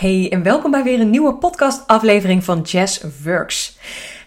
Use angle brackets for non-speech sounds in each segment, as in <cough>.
Hey en welkom bij weer een nieuwe podcast aflevering van Jazz Works.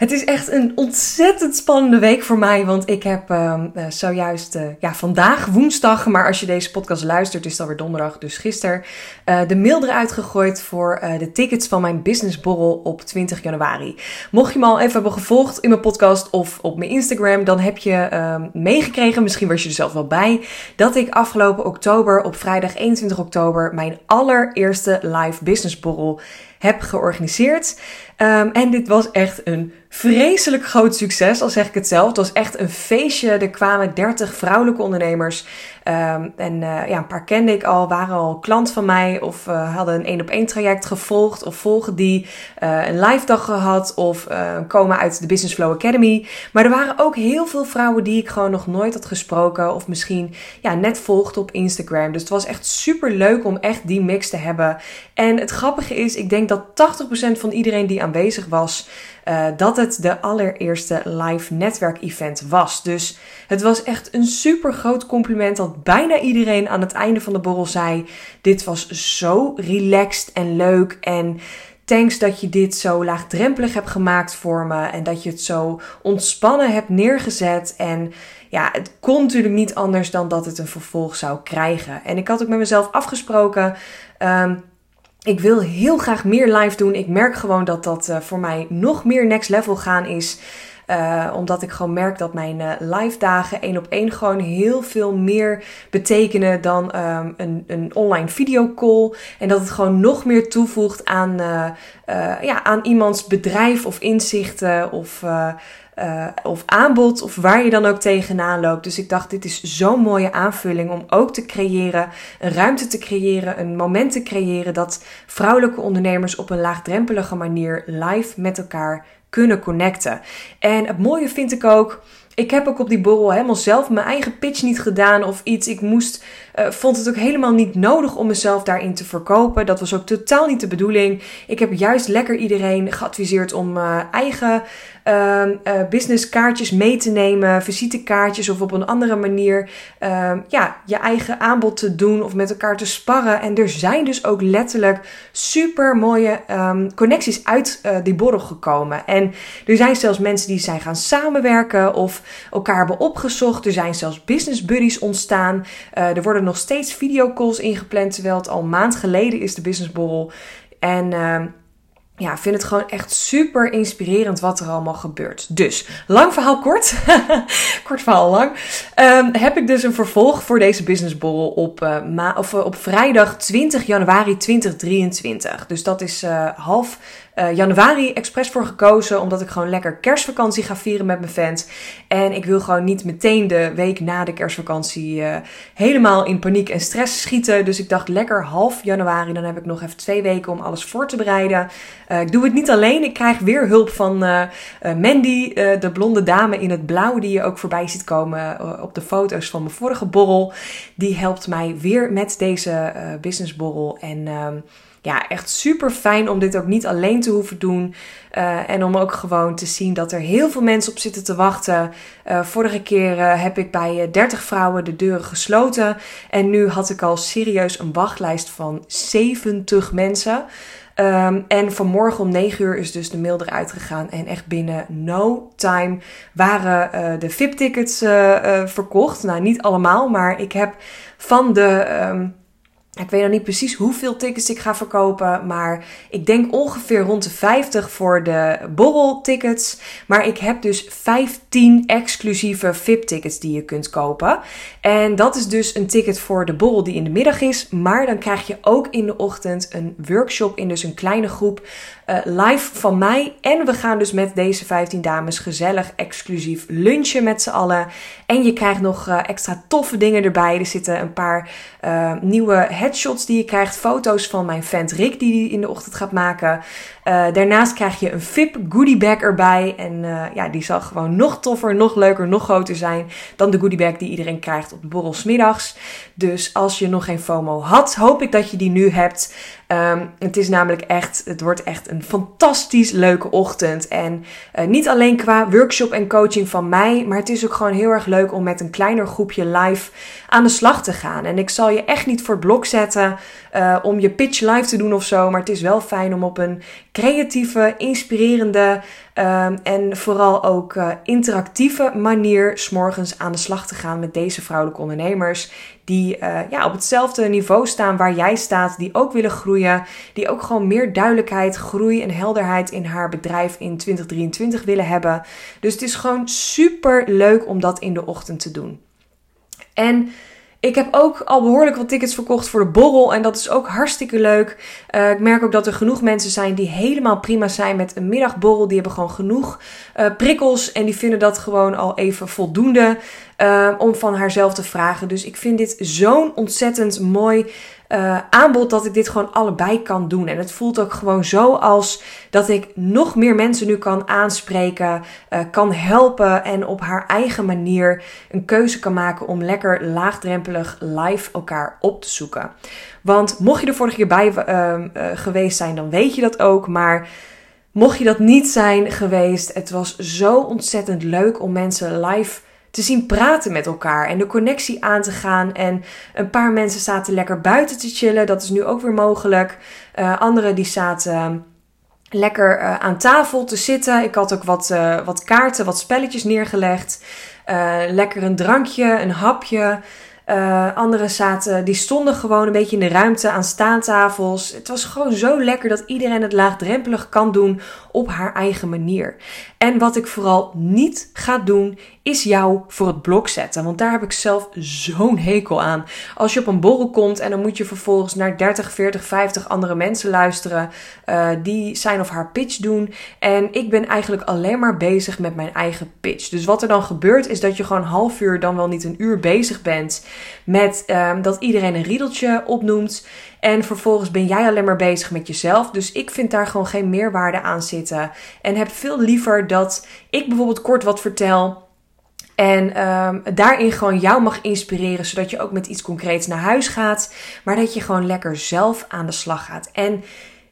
Het is echt een ontzettend spannende week voor mij, want ik heb uh, zojuist, uh, ja, vandaag woensdag, maar als je deze podcast luistert is het alweer donderdag, dus gisteren, uh, de mail eruit gegooid voor de tickets van mijn businessborrel op 20 januari. Mocht je me al even hebben gevolgd in mijn podcast of op mijn Instagram, dan heb je ehm, meegekregen, misschien was je er zelf wel bij, dat ik afgelopen oktober, op vrijdag 21 oktober, mijn allereerste live businessborrel heb georganiseerd. Um, en dit was echt een vreselijk groot succes, al zeg ik het zelf. Het was echt een feestje. Er kwamen 30 vrouwelijke ondernemers. Um, en uh, ja, een paar kende ik al, waren al klant van mij of uh, hadden een één op één traject gevolgd of volgen die uh, een live dag gehad of komen uit de Business Flow Academy. Maar er waren ook heel veel vrouwen die ik gewoon nog nooit had gesproken of misschien ja, net volgde op Instagram. Dus het was echt super leuk om echt die mix te hebben. En het grappige is, ik denk dat 80% van iedereen die aanwezig was, dat het de allereerste live netwerkevent was. Dus het was echt een super groot compliment dat bijna iedereen aan het einde van de borrel zei: Dit was zo relaxed en leuk. En thanks dat je dit zo laagdrempelig hebt gemaakt voor me. En dat je het zo ontspannen hebt neergezet. En ja, het kon natuurlijk niet anders dan dat het een vervolg zou krijgen. En ik had ook met mezelf afgesproken. Um, ik wil heel graag meer live doen. Ik merk gewoon dat dat uh, voor mij nog meer next level gaan is. Uh, omdat ik gewoon merk dat mijn uh, live dagen één op één gewoon heel veel meer betekenen dan um, een, een online videocall. En dat het gewoon nog meer toevoegt aan, ja, aan iemands bedrijf of inzichten of uh, of aanbod of waar je dan ook tegenaan loopt. Dus ik dacht, dit is zo'n mooie aanvulling om ook te creëren, een ruimte te creëren, een moment te creëren dat vrouwelijke ondernemers op een laagdrempelige manier live met elkaar kunnen connecten. En het mooie vind ik ook. Ik heb ook op die borrel helemaal zelf mijn eigen pitch niet gedaan of iets. Ik moest uh, vond het ook helemaal niet nodig om mezelf daarin te verkopen. Dat was ook totaal niet de bedoeling. Ik heb juist lekker iedereen geadviseerd om uh, eigen uh, businesskaartjes mee te nemen, visitekaartjes of op een andere manier ehm, ja, je eigen aanbod te doen of met elkaar te sparren. En er zijn dus ook letterlijk super mooie um, connecties uit die borrel gekomen. En er zijn zelfs mensen die zijn gaan samenwerken of elkaar hebben opgezocht. Er zijn zelfs business buddies ontstaan. er worden nog steeds videocalls ingepland, terwijl het al een maand geleden is de businessborrel. En uh, ja, vind het gewoon echt super inspirerend wat er allemaal gebeurt. Dus, lang verhaal kort. <laughs> kort verhaal lang. Um, heb ik dus een vervolg voor deze businessborrel op, uh, ma of, uh, op vrijdag 20 januari 2023. Dus dat is uh, half uh, januari expres voor gekozen. Omdat ik gewoon lekker kerstvakantie ga vieren met mijn fans. En ik wil gewoon niet meteen de week na de kerstvakantie uh, helemaal in paniek en stress schieten. Dus ik dacht lekker half januari. Dan heb ik nog even twee weken om alles voor te bereiden. Uh, ik doe het niet alleen. Ik krijg weer hulp van Mandy, de blonde dame in het blauw. Die je ook voorbij ziet komen op de foto's van mijn vorige borrel. Die helpt mij weer met deze businessborrel. En ehm, ja, echt super fijn om dit ook niet alleen te hoeven doen. Uh, en om ook gewoon te zien dat er heel veel mensen op zitten te wachten. Uh, vorige keer uh, heb ik bij 30 vrouwen de deuren gesloten. En nu had ik al serieus een wachtlijst van 70 mensen. Um, en vanmorgen om 9 uur is dus de mail eruit gegaan. En echt binnen no time waren de VIP-tickets verkocht. Nou, niet allemaal, maar ik heb van de. Um, ik weet nog niet precies hoeveel tickets ik ga verkopen, maar ik denk ongeveer rond de 50 voor de borreltickets. Maar ik heb dus 15 exclusieve VIP-tickets die je kunt kopen. En dat is dus een ticket voor de borrel die in de middag is. Maar dan krijg je ook in de ochtend een workshop in dus een kleine groep uh, live van mij. En we gaan dus met deze 15 dames gezellig exclusief lunchen met z'n allen. En je krijgt nog uh, extra toffe dingen erbij. Er zitten een paar uh, nieuwe headshots die je krijgt. Foto's van mijn vent Rick die die in de ochtend gaat maken. daarnaast krijg je een VIP goodie bag erbij. En ja, die zal gewoon nog toffer, nog leuker, nog groter zijn dan de goodie bag die iedereen krijgt op de borrel smiddags. Dus als je nog geen FOMO had, hoop ik dat je die nu hebt. Um, het is namelijk echt, het wordt echt een fantastisch leuke ochtend. En uh, niet alleen qua workshop en coaching van mij, maar het is ook gewoon heel erg leuk om met een kleiner groepje live aan de slag te gaan. En ik zal je echt niet voor blok zetten uh, om je pitch live te doen of zo. Maar het is wel fijn om op een creatieve, inspirerende um, en vooral ook uh, interactieve manier s'morgens aan de slag te gaan met deze vrouwelijke ondernemers. Die uh, ja, op hetzelfde niveau staan waar jij staat, die ook willen groeien, die ook gewoon meer duidelijkheid, groei en helderheid in haar bedrijf in 2023 willen hebben. Dus het is gewoon super leuk om dat in de ochtend te doen. En ik heb ook al behoorlijk wat tickets verkocht voor de borrel. En dat is ook hartstikke leuk. Uh, ik merk ook dat er genoeg mensen zijn die helemaal prima zijn met een middagborrel. Die hebben gewoon genoeg uh, prikkels. En die vinden dat gewoon al even voldoende uh, om van haarzelf te vragen. Dus ik vind dit zo'n ontzettend mooi uh, aanbod dat ik dit gewoon allebei kan doen. En het voelt ook gewoon zo als dat ik nog meer mensen nu kan aanspreken, uh, kan helpen en op haar eigen manier een keuze kan maken om lekker laagdrempelig live elkaar op te zoeken. Want mocht je er vorige keer bij uh, geweest zijn, dan weet je dat ook. Maar mocht je dat niet zijn geweest, het was zo ontzettend leuk om mensen live te zien praten met elkaar en de connectie aan te gaan. En een paar mensen zaten lekker buiten te chillen, dat is nu ook weer mogelijk. Uh, anderen die zaten ehm, lekker uh, aan tafel te zitten. Ik had ook wat, uh, wat kaarten, wat spelletjes neergelegd. lekker een drankje, een hapje. Uh, anderen zaten, die stonden gewoon een beetje in de ruimte aan staantafels. Het was gewoon zo lekker dat iedereen het laagdrempelig kan doen op haar eigen manier. En wat ik vooral niet ga doen, is jou voor het blok zetten. Want daar heb ik zelf zo'n hekel aan. Als je op een borrel komt en dan moet je vervolgens naar 30, 40, 50 andere mensen luisteren. Uh, die zijn of haar pitch doen. En ik ben eigenlijk alleen maar bezig met mijn eigen pitch. Dus wat er dan gebeurt is dat je gewoon een half uur, dan wel niet een uur bezig bent. Met um, dat iedereen een riedeltje opnoemt. En vervolgens ben jij alleen maar bezig met jezelf. Dus ik vind daar gewoon geen meerwaarde aan zitten. En heb veel liever dat ik bijvoorbeeld kort wat vertel. En um, daarin gewoon jou mag inspireren, zodat je ook met iets concreets naar huis gaat. Maar dat je gewoon lekker zelf aan de slag gaat. En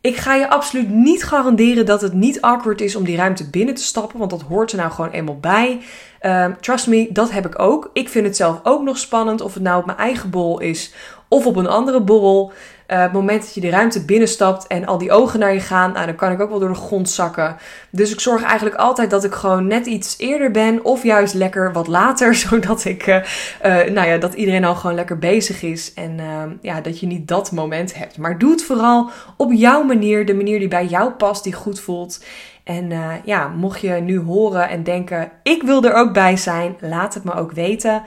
ik ga je absoluut niet garanderen dat het niet awkward is om die ruimte binnen te stappen, want dat hoort er nou gewoon eenmaal bij. Um, trust me, dat heb ik ook. Ik vind het zelf ook nog spannend of het nou op mijn eigen bol is of op een andere borrel. Uh, het moment dat je de ruimte binnenstapt en al die ogen naar je gaan, nou, dan kan ik ook wel door de grond zakken. Dus ik zorg eigenlijk altijd dat ik gewoon net iets eerder ben, of juist lekker wat later, <laughs> zodat ik, uh, uh, nou ja, dat iedereen al gewoon lekker bezig is en ja, dat je niet dat moment hebt. Maar doe het vooral op jouw manier, de manier die bij jou past, die goed voelt. En ja, mocht je nu horen en denken, ik wil er ook bij zijn, laat het me ook weten.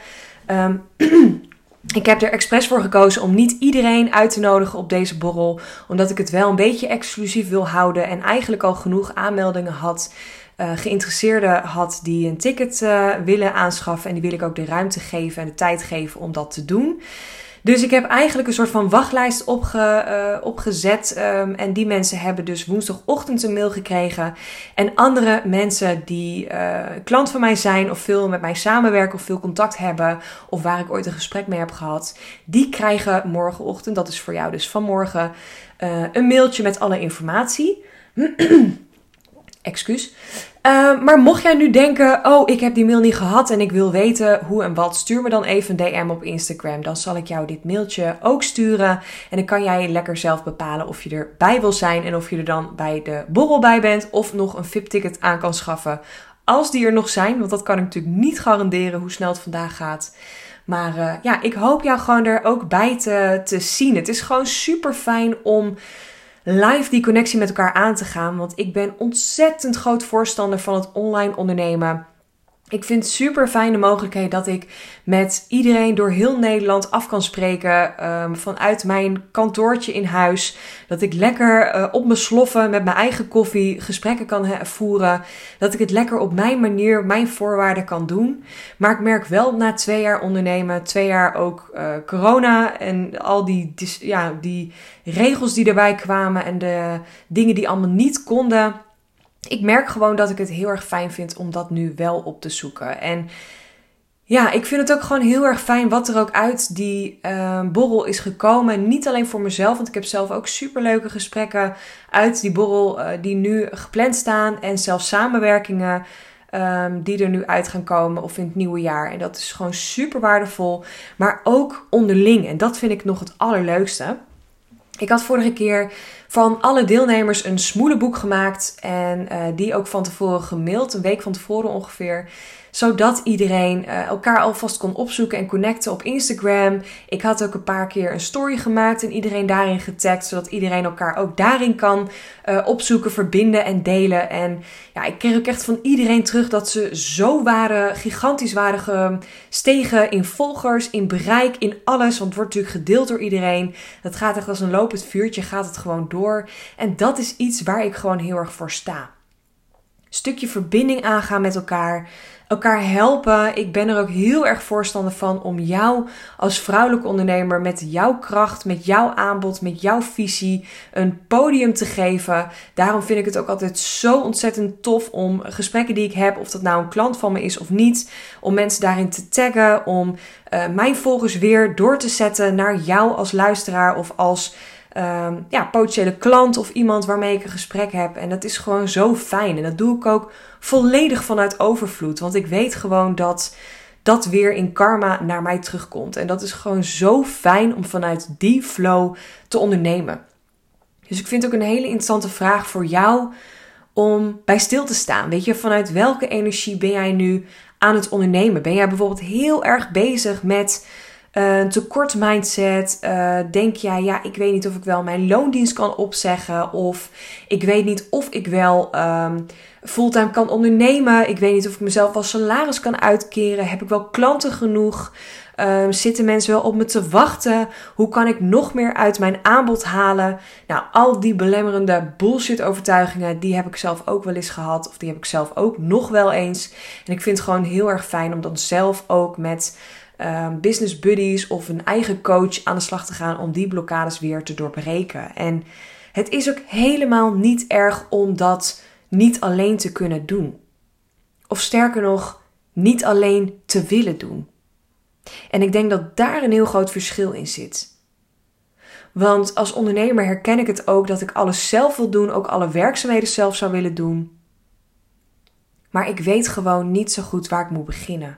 Um, <clears throat> Ik heb er expres voor gekozen om niet iedereen uit te nodigen op deze borrel, omdat ik het wel een beetje exclusief wil houden en eigenlijk al genoeg aanmeldingen had, uh, geïnteresseerden had die een ticket uh, willen aanschaffen en die wil ik ook de ruimte geven en de tijd geven om dat te doen. Dus ik heb eigenlijk een soort van wachtlijst opge, uh, opgezet. Um, en die mensen hebben dus woensdagochtend een mail gekregen. En andere mensen die uh, klant van mij zijn, of veel met mij samenwerken, of veel contact hebben, of waar ik ooit een gesprek mee heb gehad, die krijgen morgenochtend, dat is voor jou dus vanmorgen, uh, een mailtje met alle informatie. <clears throat> Excuus. Uh, maar mocht jij nu denken, oh, ik heb die mail niet gehad en ik wil weten hoe en wat, stuur me dan even een DM op Instagram. Dan zal ik jou dit mailtje ook sturen. En dan kan jij lekker zelf bepalen of je erbij wil zijn en of je er dan bij de borrel bij bent of nog een VIP-ticket aan kan schaffen. Als die er nog zijn, want dat kan ik natuurlijk niet garanderen hoe snel het vandaag gaat. Maar uh, ja, ik hoop jou gewoon er ook bij te, te zien. Het is gewoon super fijn om live die connectie met elkaar aan te gaan. Want ik ben ontzettend groot voorstander van het online ondernemen. Ik vind super fijne mogelijkheid dat ik met iedereen door heel Nederland af kan spreken. Um, vanuit mijn kantoortje in huis. Dat ik lekker uh, op mijn sloffen met mijn eigen koffie gesprekken kan voeren. Dat ik het lekker op mijn manier, mijn voorwaarden kan doen. Maar ik merk wel na twee jaar ondernemen, twee jaar ook uh, corona en al die, ja, die regels die erbij kwamen en de dingen die allemaal niet konden ik merk gewoon dat ik het heel erg fijn vind om dat nu wel op te zoeken. En ja, ik vind het ook gewoon heel erg fijn wat er ook uit die uh, borrel is gekomen. Niet alleen voor mezelf, want ik heb zelf ook superleuke gesprekken uit die borrel uh, die nu gepland staan. En zelfs samenwerkingen ehm, die er nu uit gaan komen of in het nieuwe jaar. En dat is gewoon super waardevol, maar ook onderling. En dat vind ik nog het allerleukste. Ik had vorige keer van alle deelnemers een smoelenboek gemaakt en uh, die ook van tevoren gemaild, een week van tevoren ongeveer zodat iedereen uh, elkaar alvast kon opzoeken en connecten op Instagram. Ik had ook een paar keer een story gemaakt en iedereen daarin getagd, zodat iedereen elkaar ook daarin kan uh, opzoeken, verbinden en delen. En ja, ik kreeg ook echt van iedereen terug dat ze zo waren, gigantisch waren gestegen in volgers, in bereik, in alles. Want het wordt natuurlijk gedeeld door iedereen. Dat gaat echt als een lopend vuurtje, gaat het gewoon door. En dat is iets waar ik gewoon heel erg voor sta. Stukje verbinding aangaan met elkaar elkaar helpen. Ik ben er ook heel erg voorstander van om jou als vrouwelijke ondernemer met jouw kracht, met jouw aanbod, met jouw visie een podium te geven. Daarom vind ik het ook altijd zo ontzettend tof om gesprekken die ik heb, of dat nou een klant van me is of niet, om mensen daarin te taggen, om uh, mijn volgers weer door te zetten naar jou als luisteraar of als um, ja, potentiële klant of iemand waarmee ik een gesprek heb. En dat is gewoon zo fijn. En dat doe ik ook volledig vanuit overvloed. Want ik weet gewoon dat dat weer in karma naar mij terugkomt. En dat is gewoon zo fijn om vanuit die flow te ondernemen. Dus ik vind ook een hele interessante vraag voor jou om bij stil te staan. Weet je, vanuit welke energie ben jij nu aan het ondernemen? Ben jij bijvoorbeeld heel erg bezig met een tekort mindset. Uh, denk jij, ja, ik weet niet of ik wel mijn loondienst kan opzeggen. Of ik weet niet of ik wel um, fulltime kan ondernemen. Ik weet niet of ik mezelf wel salaris kan uitkeren. Heb ik wel klanten genoeg? Um, zitten mensen wel op me te wachten? Hoe kan ik nog meer uit mijn aanbod halen? Nou, al die belemmerende bullshit overtuigingen, die heb ik zelf ook wel eens gehad. Of die heb ik zelf ook nog wel eens. En ik vind het gewoon heel erg fijn om dan zelf ook met um, business buddies of een eigen coach aan de slag te gaan om die blokkades weer te doorbreken. En het is ook helemaal niet erg om dat niet alleen te kunnen doen. Of sterker nog, niet alleen te willen doen. En ik denk dat daar een heel groot verschil in zit. Want als ondernemer herken ik het ook dat ik alles zelf wil doen, ook alle werkzaamheden zelf zou willen doen. Maar ik weet gewoon niet zo goed waar ik moet beginnen.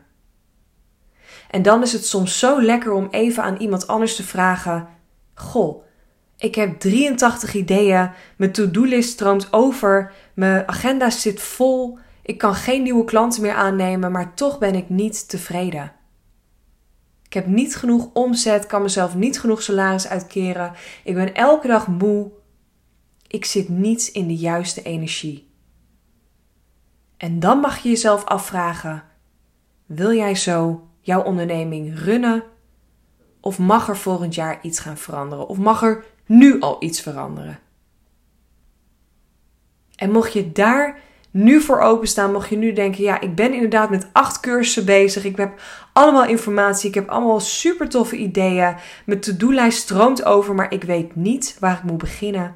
En dan is het soms zo lekker om even aan iemand anders te vragen: Goh, ik heb 83 ideeën, mijn to-do-list stroomt over, mijn agenda zit vol, ik kan geen nieuwe klanten meer aannemen, maar toch ben ik niet tevreden. Ik heb niet genoeg omzet, kan mezelf niet genoeg salaris uitkeren. Ik ben elke dag moe. Ik zit niet in de juiste energie. En dan mag je jezelf afvragen: wil jij zo jouw onderneming runnen? Of mag er volgend jaar iets gaan veranderen? Of mag er nu al iets veranderen? En mocht je daar nu voor openstaan, mocht je nu denken: ja, ik ben inderdaad met acht cursussen bezig. Ik heb allemaal informatie. Ik heb allemaal super toffe ideeën. Mijn to-do-lijst stroomt over, maar ik weet niet waar ik moet beginnen.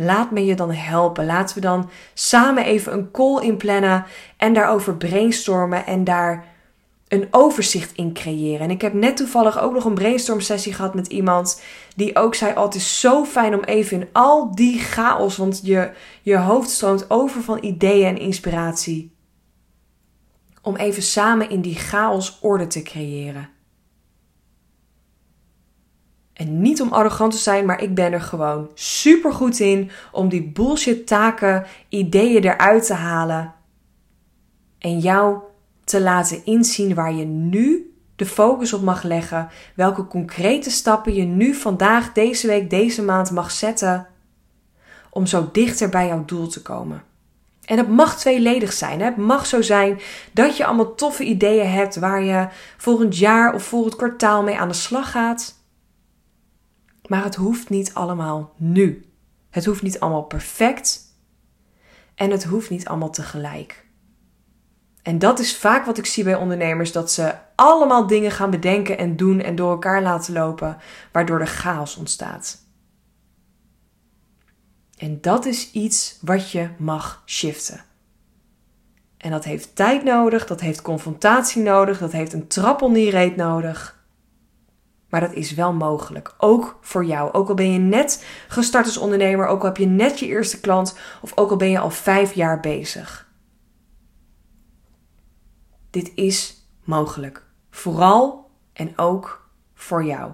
Laat me je dan helpen. Laten we dan samen even een call inplannen en daarover brainstormen en daar een overzicht in creëren. En ik heb net toevallig ook nog een brainstorm sessie gehad met iemand die ook zei: Oh, het is zo fijn om even in al die chaos, want je, je hoofd stroomt over van ideeën en inspiratie. Om even samen in die chaos orde te creëren. En niet om arrogant te zijn, maar ik ben er gewoon super goed in om die bullshit taken, ideeën eruit te halen. En jou te laten inzien waar je nu de focus op mag leggen. Welke concrete stappen je nu vandaag, deze week, deze maand mag zetten. Om zo dichter bij jouw doel te komen. En het mag tweeledig zijn. Hè? Het mag zo zijn dat je allemaal toffe ideeën hebt waar je volgend jaar of volgend kwartaal mee aan de slag gaat. Maar het hoeft niet allemaal nu. Het hoeft niet allemaal perfect. En het hoeft niet allemaal tegelijk. En dat is vaak wat ik zie bij ondernemers: dat ze allemaal dingen gaan bedenken en doen en door elkaar laten lopen, waardoor er chaos ontstaat. En dat is iets wat je mag shiften. En dat heeft tijd nodig, dat heeft confrontatie nodig, dat heeft een trap reet nodig. Maar dat is wel mogelijk. Ook voor jou. Ook al ben je net gestart als ondernemer, ook al heb je net je eerste klant, of ook al ben je al vijf jaar bezig. Dit is mogelijk. Vooral en ook voor jou.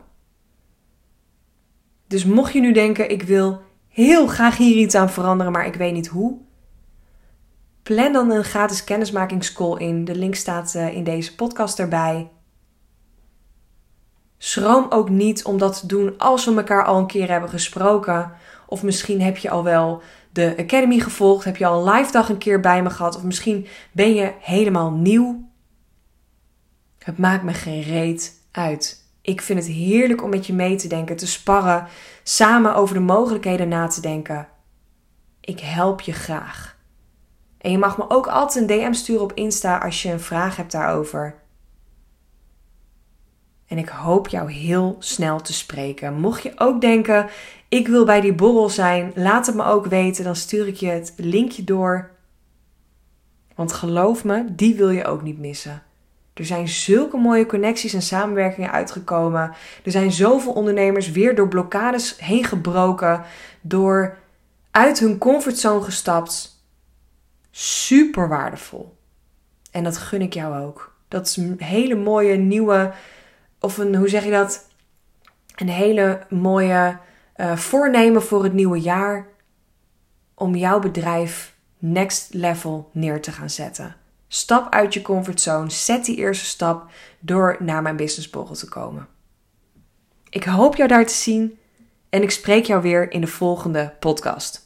Dus mocht je nu denken: ik wil heel graag hier iets aan veranderen, maar ik weet niet hoe. Plan dan een gratis kennismakingscall in. De link staat eh, in deze podcast erbij. Schroom ook niet om dat te doen als we elkaar al een keer hebben gesproken. Of misschien heb je al wel de Academy gevolgd, heb je al een live dag een keer bij me gehad. Of misschien ben je helemaal nieuw. Het maakt me geen reet uit. Ik vind het heerlijk om met je mee te denken, te sparren, samen over de mogelijkheden na te denken. Ik help je graag. En je mag me ook altijd een DM sturen op Insta als je een vraag hebt daarover. En ik hoop jou heel snel te spreken. Mocht je ook denken, ik wil bij die borrel zijn, laat het me ook weten. Dan stuur ik je het linkje door. Want geloof me, die wil je ook niet missen. Er zijn zulke mooie connecties en samenwerkingen uitgekomen. Er zijn zoveel ondernemers weer door blokkades heen gebroken, door uit hun comfortzone gestapt. Super waardevol. En dat gun ik jou ook. Dat is een hele mooie nieuwe, of een, hoe zeg je dat? Een hele mooie uh, voornemen voor het nieuwe jaar. Om jouw bedrijf next level neer te gaan zetten. Stap uit je comfortzone. Zet die eerste stap door naar mijn businessborrel te komen. Ik hoop jou daar te zien en ik spreek jou weer in de volgende podcast.